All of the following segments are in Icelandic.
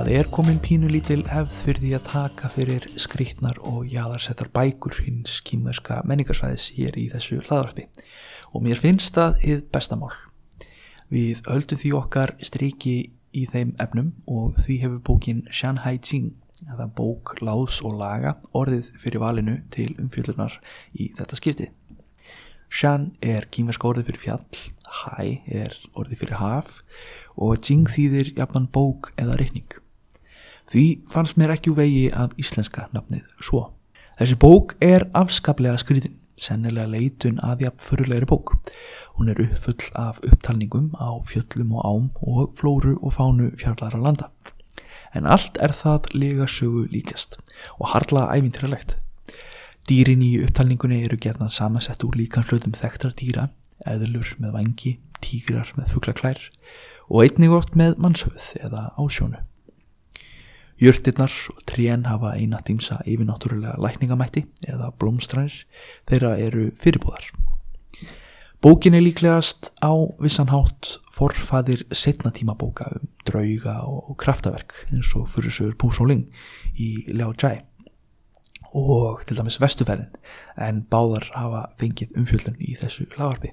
Það er komin pínulítil hefð fyrir því að taka fyrir skrítnar og jáðarsettar bækur hins kýmverska menningarsvæðis hér í þessu hlaðvarpi og mér finnst það yð bestamál. Við höldum því okkar striki í þeim efnum og því hefur bókin Shanghai Jing, eða bók láðs og laga, orðið fyrir valinu til umfjöldunar í þetta skipti. Shan er kýmverska orðið fyrir fjall, Hai er orðið fyrir haf og Jing þýðir jafnan bók eða reikning. Því fannst mér ekki úr vegi af íslenska nafnið svo. Þessi bók er afskaplega skriðin, sennilega leitun að jafn fyrirlegri bók. Hún er uppfull af upptalningum á fjöllum og ám og flóru og fánu fjarlara landa. En allt er það lega sögu líkast og harla ævintýralegt. Dýrin í upptalningunni eru gerðan samansett úr líkan hlutum þekktra dýra eðlur með vangi, tígrar með fugglaklær og einnig oft með mannshöfuð eða ásjónu. Jörtirnar og trén hafa eina tímsa yfirnáttúrulega lækningamætti eða blómstræðir þeirra eru fyrirbúðar. Bókin er líklegast á vissanhátt forfaðir setna tímabóka um drauga og kraftaverk eins og fyrir sögur Púsóling í Liao Jai og til dæmis vestuferðin en báðar hafa fengið umfjöldun í þessu lagarpi.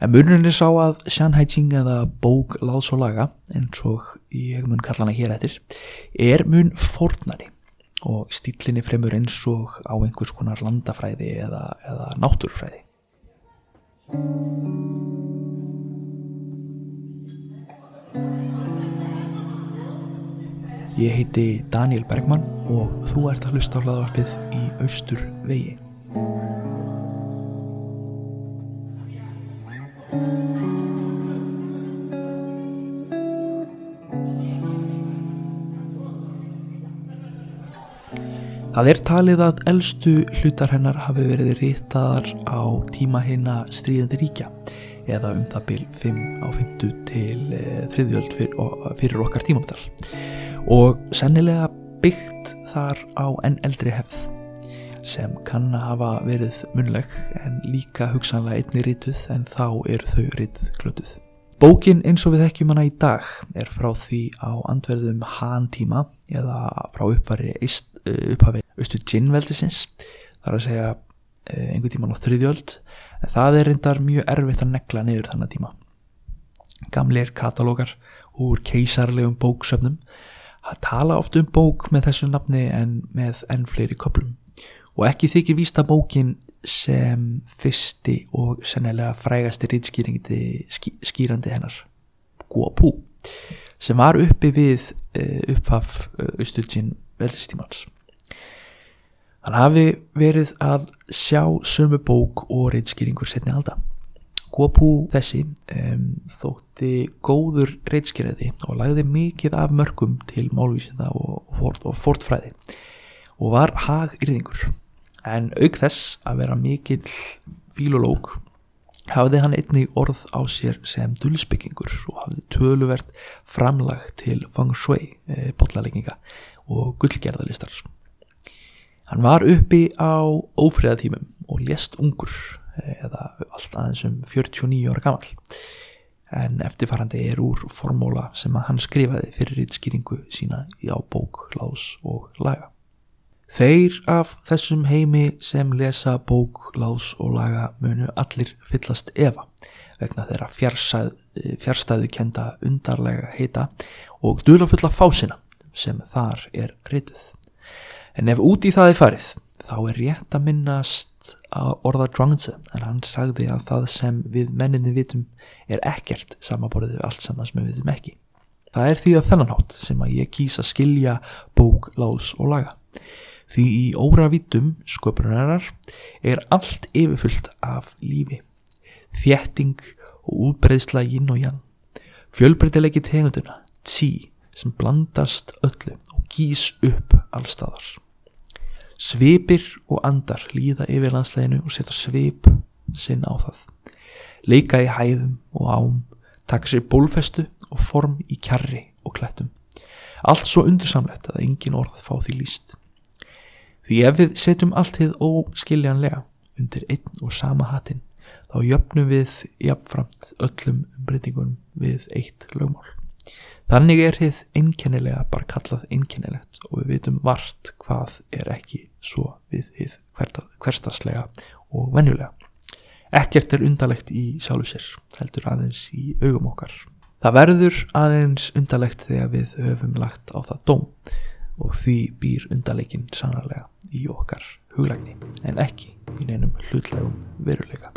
En munurinn er sá að Shanghai Jing eða bók láðs og laga eins og ég mun kalla hana hér eftir er mun fornari og stílinni fremur eins og á einhvers konar landafræði eða, eða náttúrfræði. Ég heiti Daniel Bergman og þú ert að hlusta á hlaðvarpið í Austur vegi. Það er talið að eldstu hlutar hennar hafi verið rítaðar á tíma hinna stríðandi ríkja eða um það byl 5 á 50 til þriðjöld fyrir, fyrir okkar tímamdal og sennilega byggt þar á enn eldri hefð sem kann að hafa verið munleg en líka hugsanlega einni rítuð en þá er þau rít klötuð. Bókin eins og við þekkjum hana í dag er frá því á andverðum Han tíma eða frá upphafi austu Jin-veldisins þar að segja einhver tíman á þriðjöld en það er reyndar mjög erfitt að negla niður þannig tíma. Gamlir katalógar úr keisarlegum bóksöfnum að tala oft um bók með þessu nafni en með enn fleiri köplum og ekki þykir vísta bókin sem fyrsti og sennilega frægasti rítskýringdi skýrandi hennar Guopu sem var uppi við upphaf Östuldsinn veldistímans hann hafi verið að sjá sömu bók og rítskýringur setni halda Guopu þessi um, þótti góður rítskýrandi og lagði mikið af mörgum til málvísinda og, og, og fortfræði og var hagyrðingur en auk þess að vera mikill fílológ hafði hann einnig orð á sér sem dulsbyggingur og hafði töluvert framlag til feng shui e, botlalegginga og gullgerðalistar hann var uppi á ófriðatímum og lést ungur eða allt aðeins um 49 ára gammal en eftirfarandi er úr formóla sem hann skrifaði fyrir rítskýringu sína á bók, lás og laga. Þeir af þessum heimi sem lesa bók, lás og laga munu allir fyllast efa vegna þeirra fjarstæðu kenda undarlega heita og dulafulla fásina sem þar er rituð. En ef út í það er farið þá er rétt að minnast að orða Zhuangzi en hann sagði að það sem við menninni vitum er ekkert samaborðið við allt saman sem við vitum ekki. Það er því að þennan hátt sem að ég kýsa skilja bók, lás og laga. Því í óravítum sköpunarinnar er allt yfirfullt af lífi, þjætting og útbreyðsla yin og yang, fjölbreytilegi tegunduna, tí, sem blandast öllu og gís upp allstaðar. Svipir og andar líða yfir landsleginu og setja svip sinn á það. Leika í hæðum og ám, taka sér bólfestu og form í kjarri og klettum. Allt svo undursamlegt að engin orð fá því líst. Því ef við setjum allt þið óskiljanlega undir einn og sama hatin þá jöfnum við jafnframt öllum umbreytingunum við eitt lögmál. Þannig er hið einkennilega bara kallað einkennilegt og við vitum vart hvað er ekki svo við hið hverstaslega og venjulega. Ekkert er undalegt í sjálfu sér, heldur aðeins í augum okkar. Það verður aðeins undalegt þegar við höfum lagt á það dóm og því býr undalegin sannarlega í okkar huglægni en ekki í neinum hlutlegum veruleika.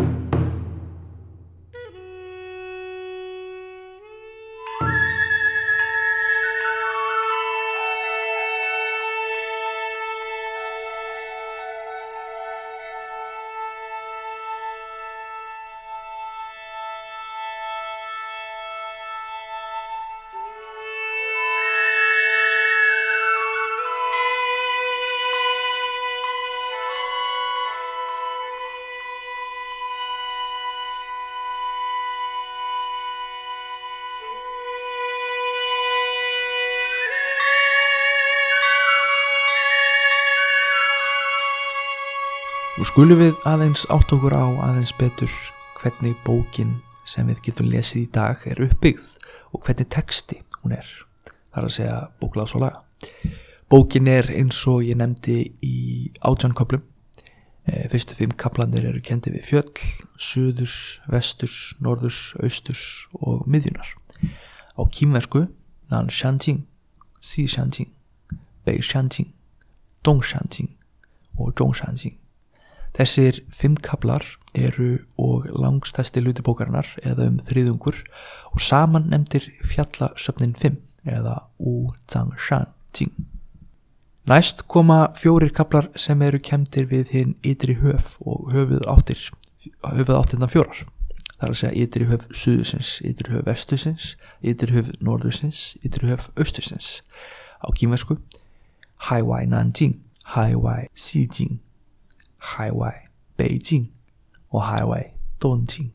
Nú skulum við aðeins átt okkur á aðeins betur hvernig bókin sem við getum lesið í dag er uppbyggð og hvernig texti hún er. Það er að segja bóklað svo laga. Bókin er eins og ég nefndi í átjánköplum. E, fyrstu fimm kaplanir eru kendið við fjöll, söðurs, vesturs, norðurs, austurs og miðjunar. Á kýmversku Nan Shanting, Si Shanting, Bei Shanting, Dong Shanting og Zhong Shanting. Þessir fimm kaplar eru og langstæsti luti bókarinnar eða um þriðungur og saman nefndir fjallasöfnin 5 eða U Zhang Shan Jing. Næst koma fjórir kaplar sem eru kemdir við hinn ytri höf og höfuð áttir, höfuð áttirna fjórar. Það er að segja ytri höf suðusins, ytri höf vestusins, ytri höf norðusins, ytri höf austusins. Á kýmversku Hai Wai Nanjing, Hai Wai Xi Jing Highway Beijing og Highway Dongjing.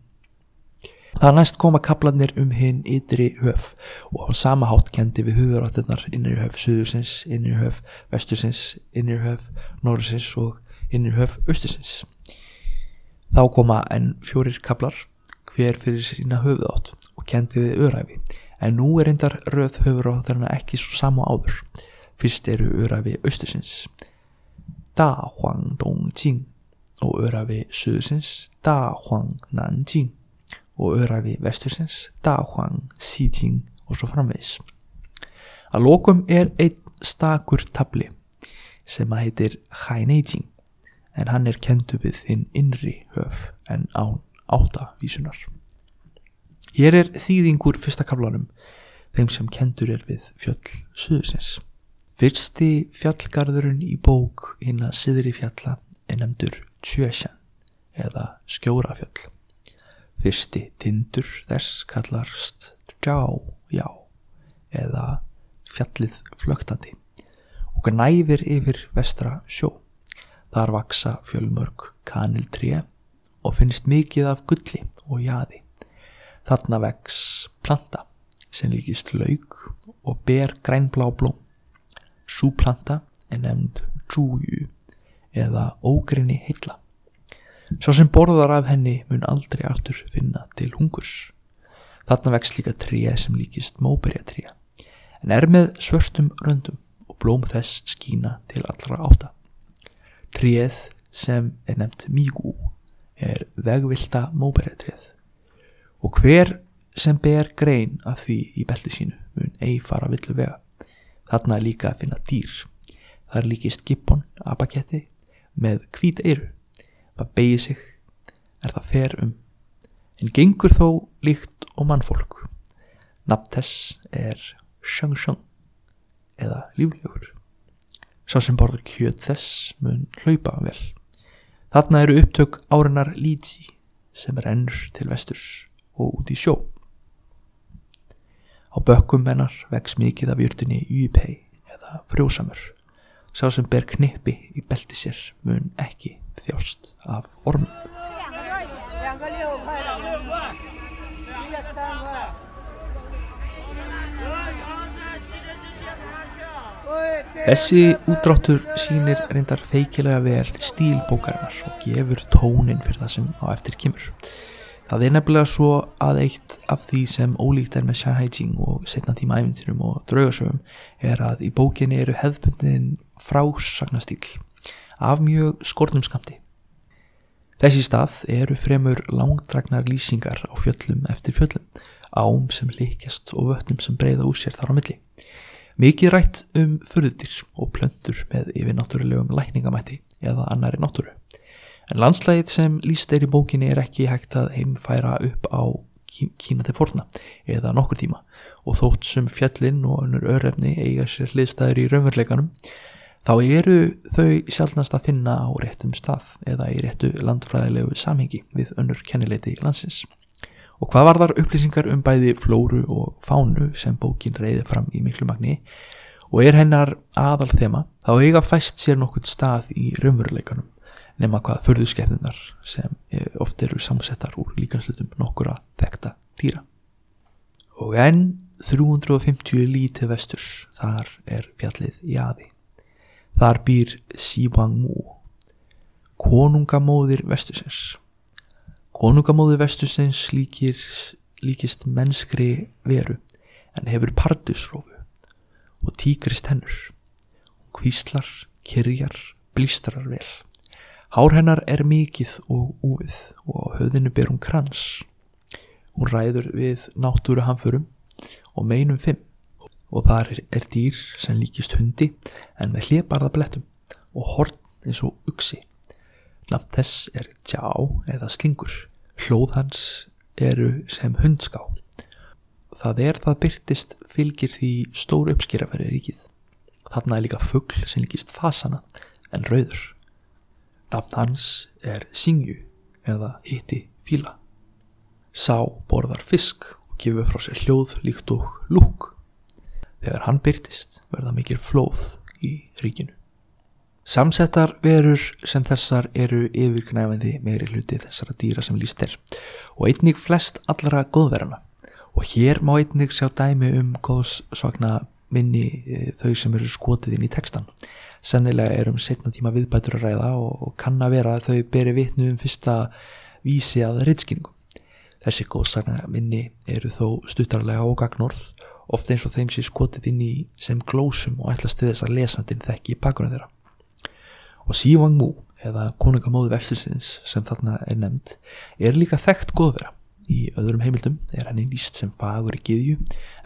Það næst koma kaplanir um hinn ytri höf og á sama hátt kendi við hufuráttinnar innri höf suðusins, innri höf vestusins, innri höf norðusins og innri höf austusins. Þá koma enn fjórir kaplar hver fyrir sína höfuðátt og kendi við öræfi en nú er reyndar röð hufuráttarna ekki svo samu áður. Fyrst eru öræfi austusins. Da Huang Dong Jing og örafi suðusins Da Huang Nan Jing og örafi vestursins Da Huang Xi Jing og svo framvegs. Að lokum er einn stakur tabli sem að heitir Hai Nei Jing en hann er kentu við þinn innri höf en án áttavísunar. Hér er þýðingur fyrsta kablanum þeim sem kentur er við fjöll suðusins. Fyrsti fjallgarðurinn í bók hinn að siðri fjalla er nefndur Tjösjan eða Skjórafjöll. Fyrsti tindur þess kallarst Djájá eða fjallið flögtandi og næfir yfir vestra sjó. Þar vaksa fjölmörg kaniltré og finnst mikið af gulli og jaði. Þarna vex planta sem líkist laug og ber grænblá blóm. Súplanta er nefnd djúju eða ógrinni heilla. Sá sem borðar af henni mun aldrei aftur finna til hungurs. Þarna vex líka tríja sem líkist móberjatríja en er með svörtum röndum og blóm þess skína til allra átta. Tríið sem er nefnt mígú er vegvilda móberjatríið og hver sem ber grein af því í belti sínu mun ei fara villu vega. Þarna er líka að finna dýr. Það er líkist gippon, abaketti, með hvít eiru. Það beigir sig, er það fer um, en gengur þó líkt og mannfólk. Nafn þess er Shang-Shang eða líflegur. Sá sem borður kjöt þess mun hlaupa vel. Þarna eru upptök árinar Líti sem er ennur til vesturs og út í sjó. Á bökkum hennar vex mikið af júrtinni Yupei eða frjósamur. Sá sem ber knippi í belti sér mun ekki þjást af ormum. Þessi útráttur sínir reyndar feikilega vel stíl bókarinnar og gefur tónin fyrir það sem á eftir kemur. Það er nefnilega svo að eitt af því sem ólíkt er með Shanghai Jing og setna tíma æfintirum og draugasögum er að í bókinni eru hefðbundin frásagnastýl af mjög skornum skamti. Þessi stað eru fremur langdragnar lýsingar á fjöllum eftir fjöllum, ám sem líkjast og vötnum sem breyða úr sér þar á milli. Mikið rætt um förðutir og plöndur með yfir náttúrulegum lækningamætti eða annari náttúru. En landslægið sem líst er í bókinni er ekki hægt að heimfæra upp á Kína til forna eða nokkur tíma og þótt sem fjallinn og önnur örefni eiga sér hliðstæður í raunveruleikanum þá eru þau sjálfnast að finna á réttum stað eða í réttu landfræðilegu samhengi við önnur kennileiti landsins. Og hvað var þar upplýsingar um bæði flóru og fánu sem bókin reyði fram í miklu magni og er hennar aðal þema þá eiga fæst sér nokkur stað í raunveruleikanum nema hvað förðuskefninar sem oft eru samsettar úr líkanslutum nokkura þekta dýra. Og enn 350 lítið vesturs, þar er fjallið Jaði. Þar býr Sivangmu, konungamóðir vestusins. Konungamóðir vestusins líkir, líkist mennskri veru en hefur pardusrófu og tíkrist hennur. Hvíslar, kyrjar, blístrar vel. Hár hennar er mikið og úvið og á höfðinu ber hún krans. Hún ræður við náttúru hamförum og meinum fimm og þar er dýr sem líkist hundi en með hliðbarða blettum og horn eins og uksi. Namt þess er tjá eða slingur. Hlóð hans eru sem hundská. Það er það byrtist fylgir því stóru uppskýrafæri ríkið. Þarna er líka fuggl sem líkist fasana en rauður. Namt hans er singju eða hitti fíla. Sá borðar fisk og gefur frá sér hljóð líkt og lúk. Þegar hann byrtist verða mikil flóð í ríkinu. Samsettar verur sem þessar eru yfirgnæfandi meiri hluti þessara dýra sem líst er og einnig flest allara góðverðana og hér má einnig sjá dæmi um góðsvagna minni e, þau sem eru skotið inn í textan. Sennilega er um setna tíma viðbætur að ræða og kann að vera að þau beri vitnu um fyrsta vísi að reitskinningum. Þessi góðsvagna minni eru þó stuttarlega og gagnorð ofta eins og þeim sé skotið inn í sem glósum og ætlast til þess að lesandin þekki í bakgrunni þeirra. Og Sívang Mú, eða konungamóðu vefstursins sem þarna er nefnd, er líka þekkt góðvera. Í öðrum heimildum er henni nýst sem fagur í giðju,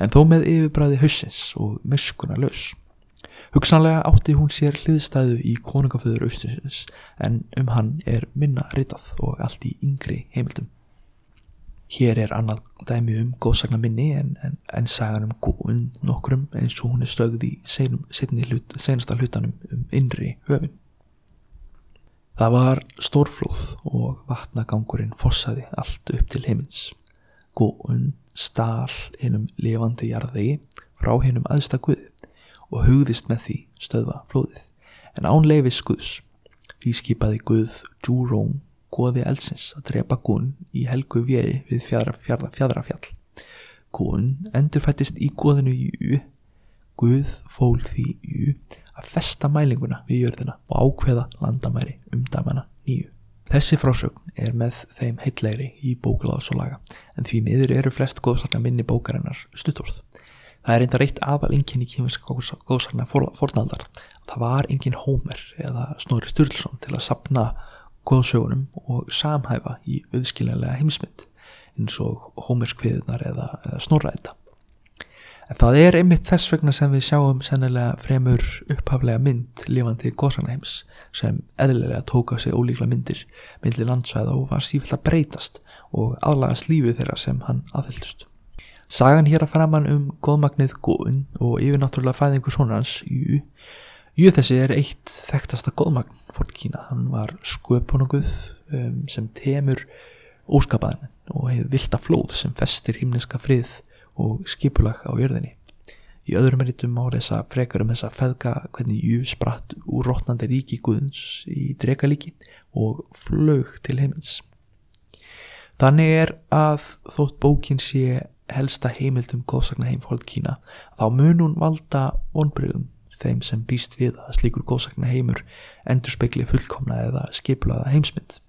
en þó með yfirbræði hausins og möskuna laus. Hugsanlega átti hún sér hliðstæðu í konungaföður austursins, en um hann er minna ritað og allt í yngri heimildum. Hér er annað dæmi um góðsagna minni en, en, en sagan um góðun nokkrum eins og hún er stögð í hlut, senasta hlutanum um innri höfin. Það var stórflóð og vatnagangurinn fossaði allt upp til heimins. Góðun stál hinnum levandi jarðegi frá hinnum aðsta guði og hugðist með því stöðva flóðið en án leifis guðs því skipaði guð Júróm goði eldsins að drepa Gunn í helgu vegi við fjadra, fjadra, fjadrafjall. Gunn endurfættist í goðinu Jú, Guð fól því Jú að festa mælinguna við jörðina og ákveða landamæri um dæmana nýju. Þessi frásögn er með þeim heitlegri í bókuláðsólaga en því miður eru flest góðsakna minni bókarinnar stuttorð. Það er einnig reitt aðal enginn í kýminska góðsakna fornaldar. Það var enginn Hómer eða Snorri Sturlsson til að sapna góðsögunum og samhæfa í auðskiljanlega heimsmynd eins og hómerskviðunar eða, eða snorraðita. En það er einmitt þess vegna sem við sjáum sennilega fremur upphaflega mynd lifandi góðsagnaheims sem eðlilega tóka sig ólíkla myndir myndli landsvæða og var sífilt að breytast og aðlagast lífi þeirra sem hann aðhildust. Sagan hér að framann um góðmagnið góðun og yfirnáttúrulega fæðingu svona hans, jú, Jú þessi er eitt þekktasta góðmagn fórt Kína, hann var sköpunaguð um, sem temur óskapaðin og hefði vilda flóð sem festir himneska frið og skipulag á jörðinni. Í öðrum eritum á þessa frekar um þessa feðga hvernig Jú spratt úr rótnandi ríki guðins í dregalíki og flög til heimins. Þannig er að þótt bókin sé helsta heimildum góðsagna heim fórt Kína þá mun hún valda vonbröðum þeim sem býst við að slíkur góðsakna heimur endur spekli fullkomna eða skiplaða heimsmynd.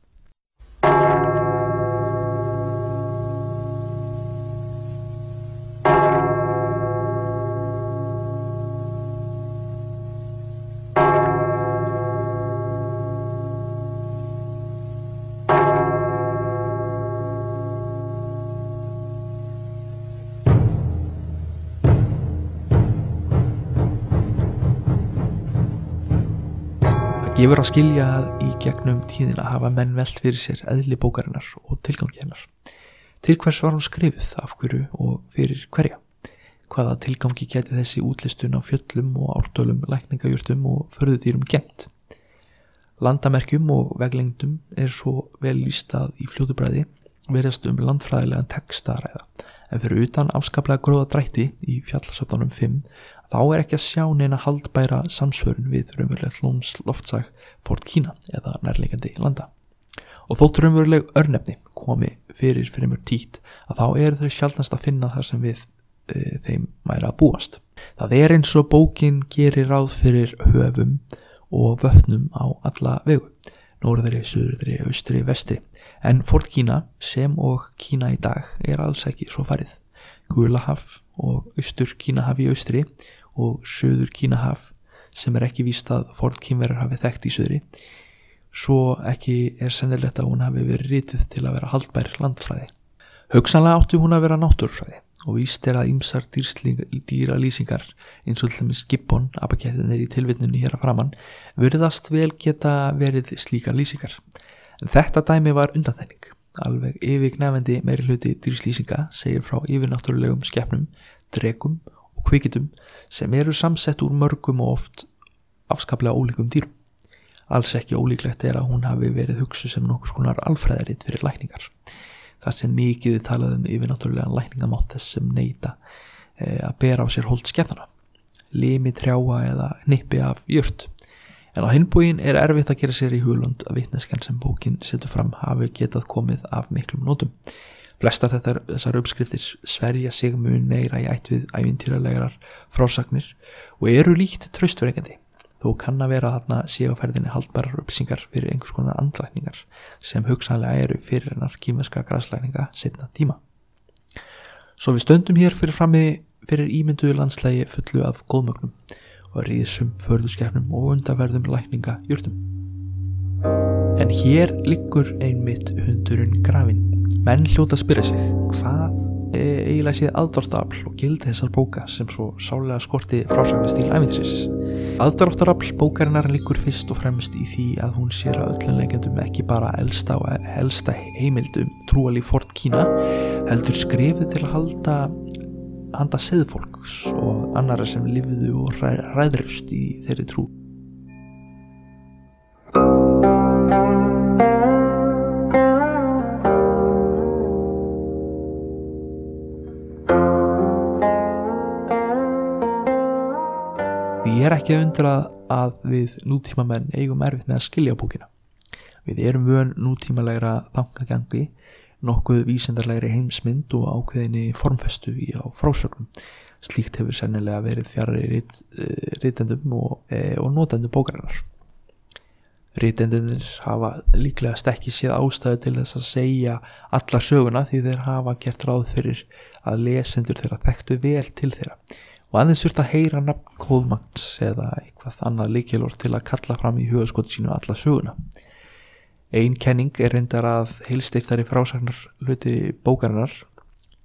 Gefur að skilja að í gegnum tíðina hafa menn velt fyrir sér eðli bókarinnar og tilgangi hennar. Til hvers var hún skrifuð, af hverju og fyrir hverja? Hvaða tilgangi geti þessi útlistun á fjöllum og ártölum, lækningajurtum og förðutýrum gent? Landamerkjum og veglengdum er svo vel lístað í fljótubræði verðast um landfræðilegan textaræða en fyrir utan afskaplega gróða drætti í fjallasöfnunum 5 þá er ekki að sjá neina haldbæra samsvörun við raunverulegt lómsloftsag Fort Kína eða nærleikandi landa. Og þótt raunveruleg örnefni komi fyrir fyrir mjög títt að þá eru þau sjálfnast að finna þar sem við e, þeim mæra að búast. Það er eins og bókin gerir ráð fyrir höfum og vötnum á alla vegu, norðri, söðri, austri, vestri, en Fort Kína sem og Kína í dag er alls ekki svo farið. Gulahaf og austur Kínahaf í austri og söður Kínahaf sem er ekki víst að Ford Kínverðar hafi þekkt í söðri svo ekki er sennilegt að hún hafi verið rítið til að vera haldbær landfræði. Hugsanlega áttu hún að vera náttúrfræði og víst er að ýmsar dýra lýsingar eins og dæmis Gibbon, abakettinir í tilvittninu hér að framann, verðast vel geta verið slíkar lýsingar. En þetta dæmi var undantækning. Alveg yfirgnefendi meiri hluti dýrslýsinga segir frá yfirnáttúrulegum skeppnum, dregum kvikitum sem eru samsett úr mörgum og oft afskaplega ólíkum dýrum. Alls ekki ólíklegt er að hún hafi verið hugsu sem nokkus konar alfræðaritt fyrir lækningar. Það sem mikið er talað um yfirnáttúrulegan lækningamátt þess sem neyta e, að bera á sér hold skemmtana, limi, trjáa eða nippi af jört. En á hinbúin er erfitt að gera sér í hulund að vitneskan sem bókin setur fram hafi getað komið af miklum nótum. Flestar þetta, þessar uppskriftir sverja sig mun meira í ætt við ævintýralegarar frásagnir og eru líkt tröstverkandi þó kann að vera þarna séuferðinni haldbærar upplýsingar fyrir einhvers konar andlækningar sem hugsanlega eru fyrir hennar kýmesska græslækninga setna tíma. Svo við stöndum hér fyrir frammi fyrir ímynduðu landslægi fullu af góðmögnum og ríðsum, förðuskefnum og undarverðum lækninga júrtum. En hér liggur einmitt hundurinn grafin Menn hljóta að spyrja sig hvað eiginlega séð aðdórtarafl og gildi þessar bóka sem svo sálega skorti frásagnastíl æfintisins. Aðdórtarafl bókarinnar líkur fyrst og fremst í því að hún sér að öllum legendum ekki bara elsta og helsta heimildum trúalí Fort Kína heldur skrifið til að halda handa seðfólks og annara sem lifiðu og ræðrust í þeirri trú. Ekki að undra að við nútíma menn eigum erfitt með að skilja bókina. Við erum vön nútímalegra þangagangi, nokkuð vísendarlegri heimsmynd og ákveðinni formfestu í á frásögnum. Slíkt hefur sennilega verið fjari rítendum eh, og, e, og notendum bókarinnar. Rítendunir hafa líklega stekki séð ástæðu til þess að segja alla söguna því þeir hafa gert ráð fyrir að lesendur þeirra þekktu vel til þeirra og aðeins þurft að heyra nafn Kóðmagns eða eitthvað annað líkilort til að kalla fram í hugaskoti sínu alla söguna. Einn kenning er reyndar að heilsteiftari frásagnar hluti bókarinnar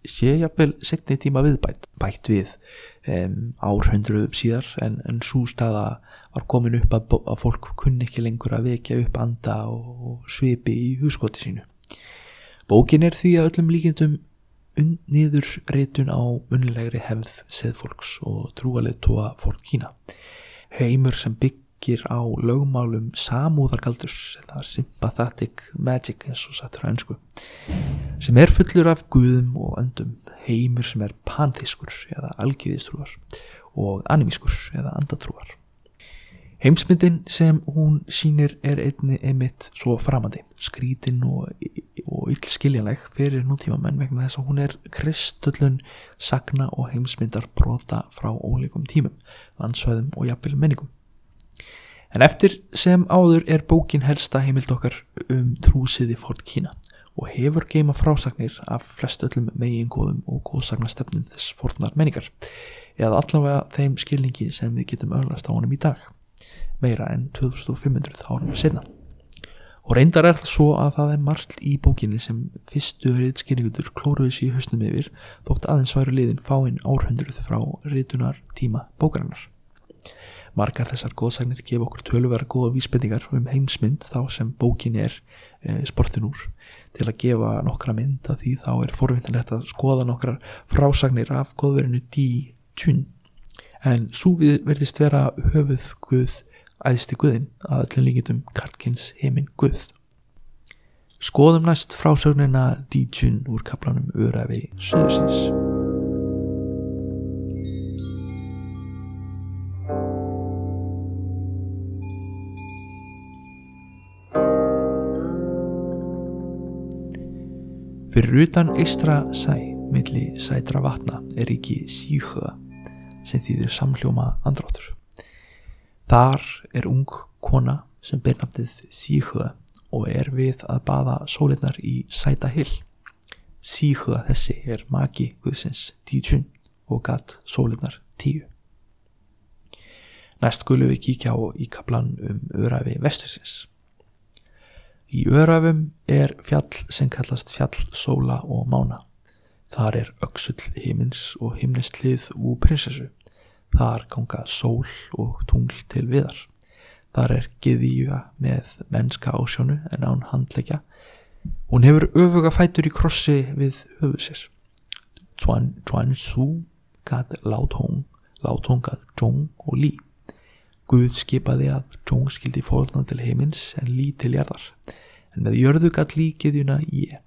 sé jafnvel segni tíma viðbætt bætt við um, árhundruðum síðar en, en svo staða var komin upp að, að fólk kunni ekki lengur að vekja upp anda og svipi í hugskoti sínu. Bókin er því að öllum líkindum niður reytun á munlegri hefð seðfólks og trúaleitóa fólk Kína. Heimur sem byggir á lögmálum samúðargaldurs, eða sympathetic magic eins og sattur hænsku, sem er fullur af guðum og öndum, heimur sem er panþískur eða algiðistrúar og animískur eða andatrúar. Heimsmyndin sem hún sínir er einni emitt svo framandi, skrítin og, og yllskiljanleg fyrir nútíma menn vegna þess að hún er kristullun, sagna og heimsmyndar brota frá ólíkum tímum, landsvæðum og jafnvel menningum. En eftir sem áður er bókin helsta heimild okkar um trúsiði fórt Kína og hefur geima frásagnir af flest öllum megingóðum og góðsagnastefnum þess fórtnar menningar, eða allavega þeim skilningi sem við getum öllast á honum í dag meira en 2500 árum senna og reyndar er það svo að það er margt í bókinni sem fyrstu reytskynningutur klóruði sér höstum yfir þótt aðeins væru liðin fáinn árhundruð frá reytunar tíma bókarinnar. Margar þessar góðsagnir gefa okkur töluvera góða vísbendingar um heimsmynd þá sem bókin er e, sportin úr. Til að gefa nokkra mynd að því þá er forvinnilegt að skoða nokkra frásagnir af góðverinu Di Chun. En svo verðist vera höfuð guð æðsti guðin að öllum líkitum Karlkins heiminn guð Skoðum næst frásögnina Di Chun úr kaplanum Örafi Söðusins Fyrir utan eistra sæ, milli sætra vatna, er ekki síhöða sem þýðir samhljóma andráttur. Þar er ung kona sem ber nafnið síhöða og er við að baða sólinnar í sæta hill. Síhöða þessi er magi guðsins títjun og gatt sólinnar tíu. Næst skulum við kíkja á í kaplan um örafi vestursins. Í Örafum er fjall sem kallast fjall sóla og mána. Þar er öksull himins og himnestlið úr prinsessu. Þar ganga sól og tungl til viðar. Þar er giðíja með mennska ásjónu en án handleggja. Hún hefur öfuga fætur í krossi við höfu sér. Chuan su gad láthóng, láthóng gad zhóng og lí. Guð skipaði að Jóng skildi fórna til heimins en Lí til jarðar en með jörðu gall líkiðjuna ég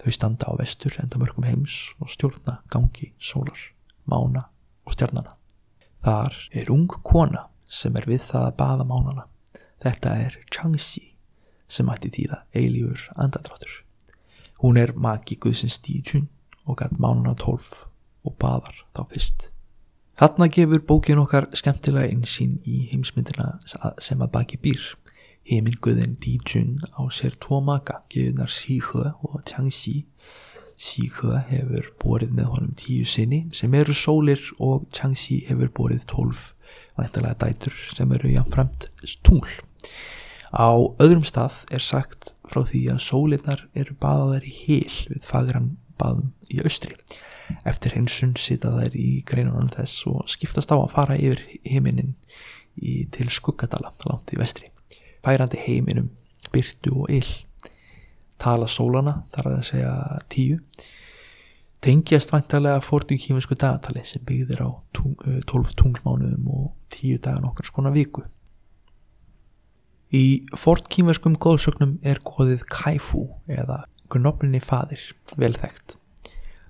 þau standa á vestur endamörkum heims og stjórna gangi sólar, mána og stjarnana þar er ung kona sem er við það að baða mánana þetta er Changxi sem ætti tíða eilífur andadráttur hún er magi Guðsins Díjun og gæt mánana tólf og baðar þá fyrst Þarna gefur bókin okkar skemmtilega einsýn í heimsmyndina sem að baki býr. Heiminguðin Dijun á sér tvo maka, gefunar Síhö og Changxi. Síhö hefur borið með honum tíu sinni sem eru sólir og Changxi hefur borið tólf væntalega dætur sem eru jáfnframt tungl. Á öðrum stað er sagt frá því að sólinnar eru baðaðar í hil við fagran baðum í austri. Eftir hinsun sita þær í greinunum þess og skiptast á að fara yfir heiminin til skuggadala langt í vestri. Færandi heiminum, byrtu og ill. Tala sólana, þar að segja tíu. Tengjast vantarlega fórtum kýminsku dagatali sem byggðir á tung, 12 tunglmánuðum og 10 dagan okkar skona viku. Í fórt kýminskum góðsögnum er góðið kæfú eða gnoplinni fadir, velþægt.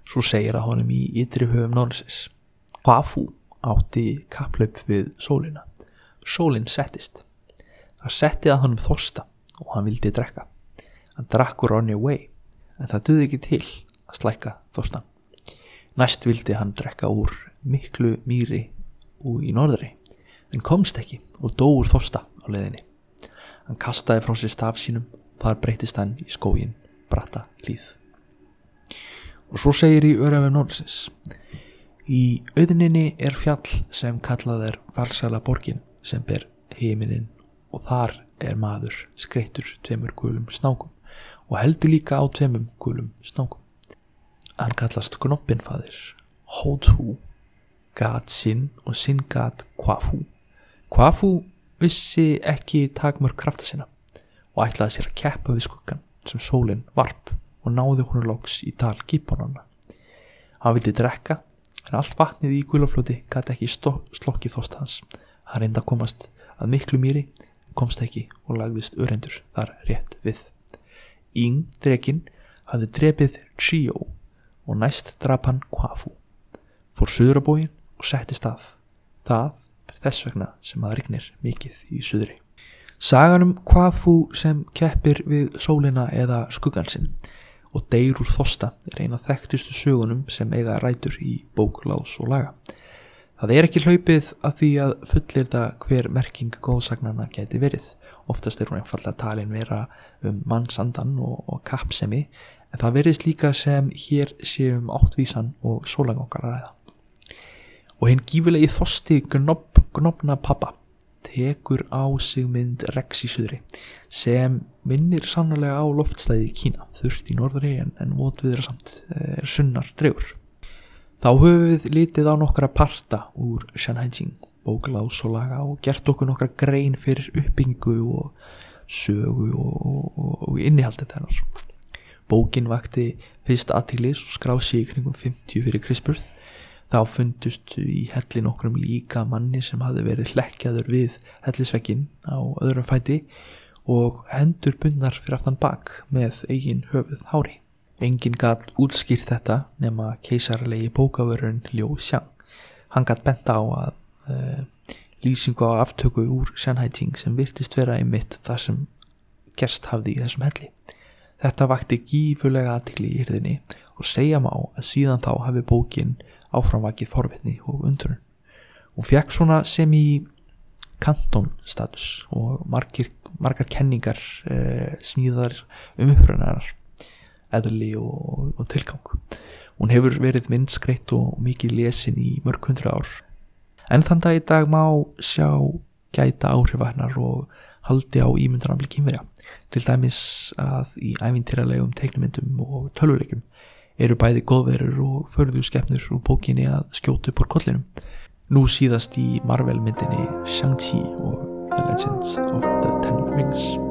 Svo segir að honum í ytri höfum Norsis. Hvafu átti kaplaup við sólina. Sólinn settist. Það setti að honum þosta og hann vildi drekka. Hann drakkur on your way en það duði ekki til að slæka þostan. Næst vildi hann drekka úr miklu mýri og í norðri en komst ekki og dóur þosta á leðinni. Hann kastaði frá sér staf sínum þar breytist hann í skógin bratta líð. Og svo segir í Örafi Norðsins Í auðninni er fjall sem kallað er valsala borgin sem ber heiminin og þar er maður skreittur tveimur gulum snákum og heldur líka á tveimum gulum snákum. Hann kallast Gnoppinfaðir, Hóthú, Gat sinn og sinn gat Kvafu. Kvafu vissi ekki takmör krafta sinna og ætlaði sér að keppa við skuggan sem sólinn varp og náði hún loks í tal gíponanna. Hann vildi drekka en allt vatnið í gulaflóti gæti ekki slokkið þóst hans. Hann reyndi að komast að miklu mýri, komst ekki og lagðist örendur þar rétt við. Yng drekinn hafði drepið Tríó og næst drap hann Kvafu. Fór söðurabógin og setti stað. Það er þess vegna sem að regnir mikið í söðri. Saganum Kvafu sem keppir við sólina eða skuggansinn og deyr úr þosta er eina þekktustu sögunum sem eiga rætur í bóklás og laga. Það er ekki hlaupið að því að fullir það hver merking góðsagnarna geti verið. Oftast er hún einfallega talin vera um mannsandan og, og kappsemi en það verðist líka sem hér séum áttvísan og sólagangar að ræða. Og hinn gífilegi þosti gnob, gnobna pappa tekur á sig mynd Rex í suðri sem minnir sannlega á loftstæði í Kína þurft í norðri en, en votviðra samt er eh, sunnar drefur. Þá höfum við litið á nokkra parta úr Shanhaijing bóklásolaga og gert okkur nokkra grein fyrir uppbyggingu og sögu og, og, og innihaldi þennar. Bókin vakti fyrst aðtílis og skrási í kringum 50 fyrir Krispurð. Þá fundust í hellin okkurum líka manni sem hafi verið hlekkjaður við hellisvekkin á öðrum fæti og hendur bunnar fyrir aftan bak með eigin höfuð hári. Engin gatt útskýrt þetta nema keisarlegi bókavörun Ljó Sjang. Hann gatt benta á að uh, lýsingu á aftöku úr Shanhai-ting sem virtist vera í mitt þar sem gerst hafði í þessum helli. Þetta vakti gífulega aðtikli í yrðinni og segja má að síðan þá hafi bókin áframvakið forvitni og undrun. Hún fekk svona sem í kantonstatus og margir, margar kenningar eh, smíðar um uppröðnarar, eðli og, og tilgang. Hún hefur verið myndskreitt og mikið lesin í mörg hundra ár. En þann dag í dag má sjá gæta áhrifahennar og haldi á ímyndanamli kynverja. Til dæmis að í ævintýralegum teiknumyndum og tölvuleikum eru bæði góðverur og förðu skefnur úr bókinni að skjótu upp úr kollinum. Nú síðast í Marvel myndinni Shang-Chi og The Legends of the Ten Rings.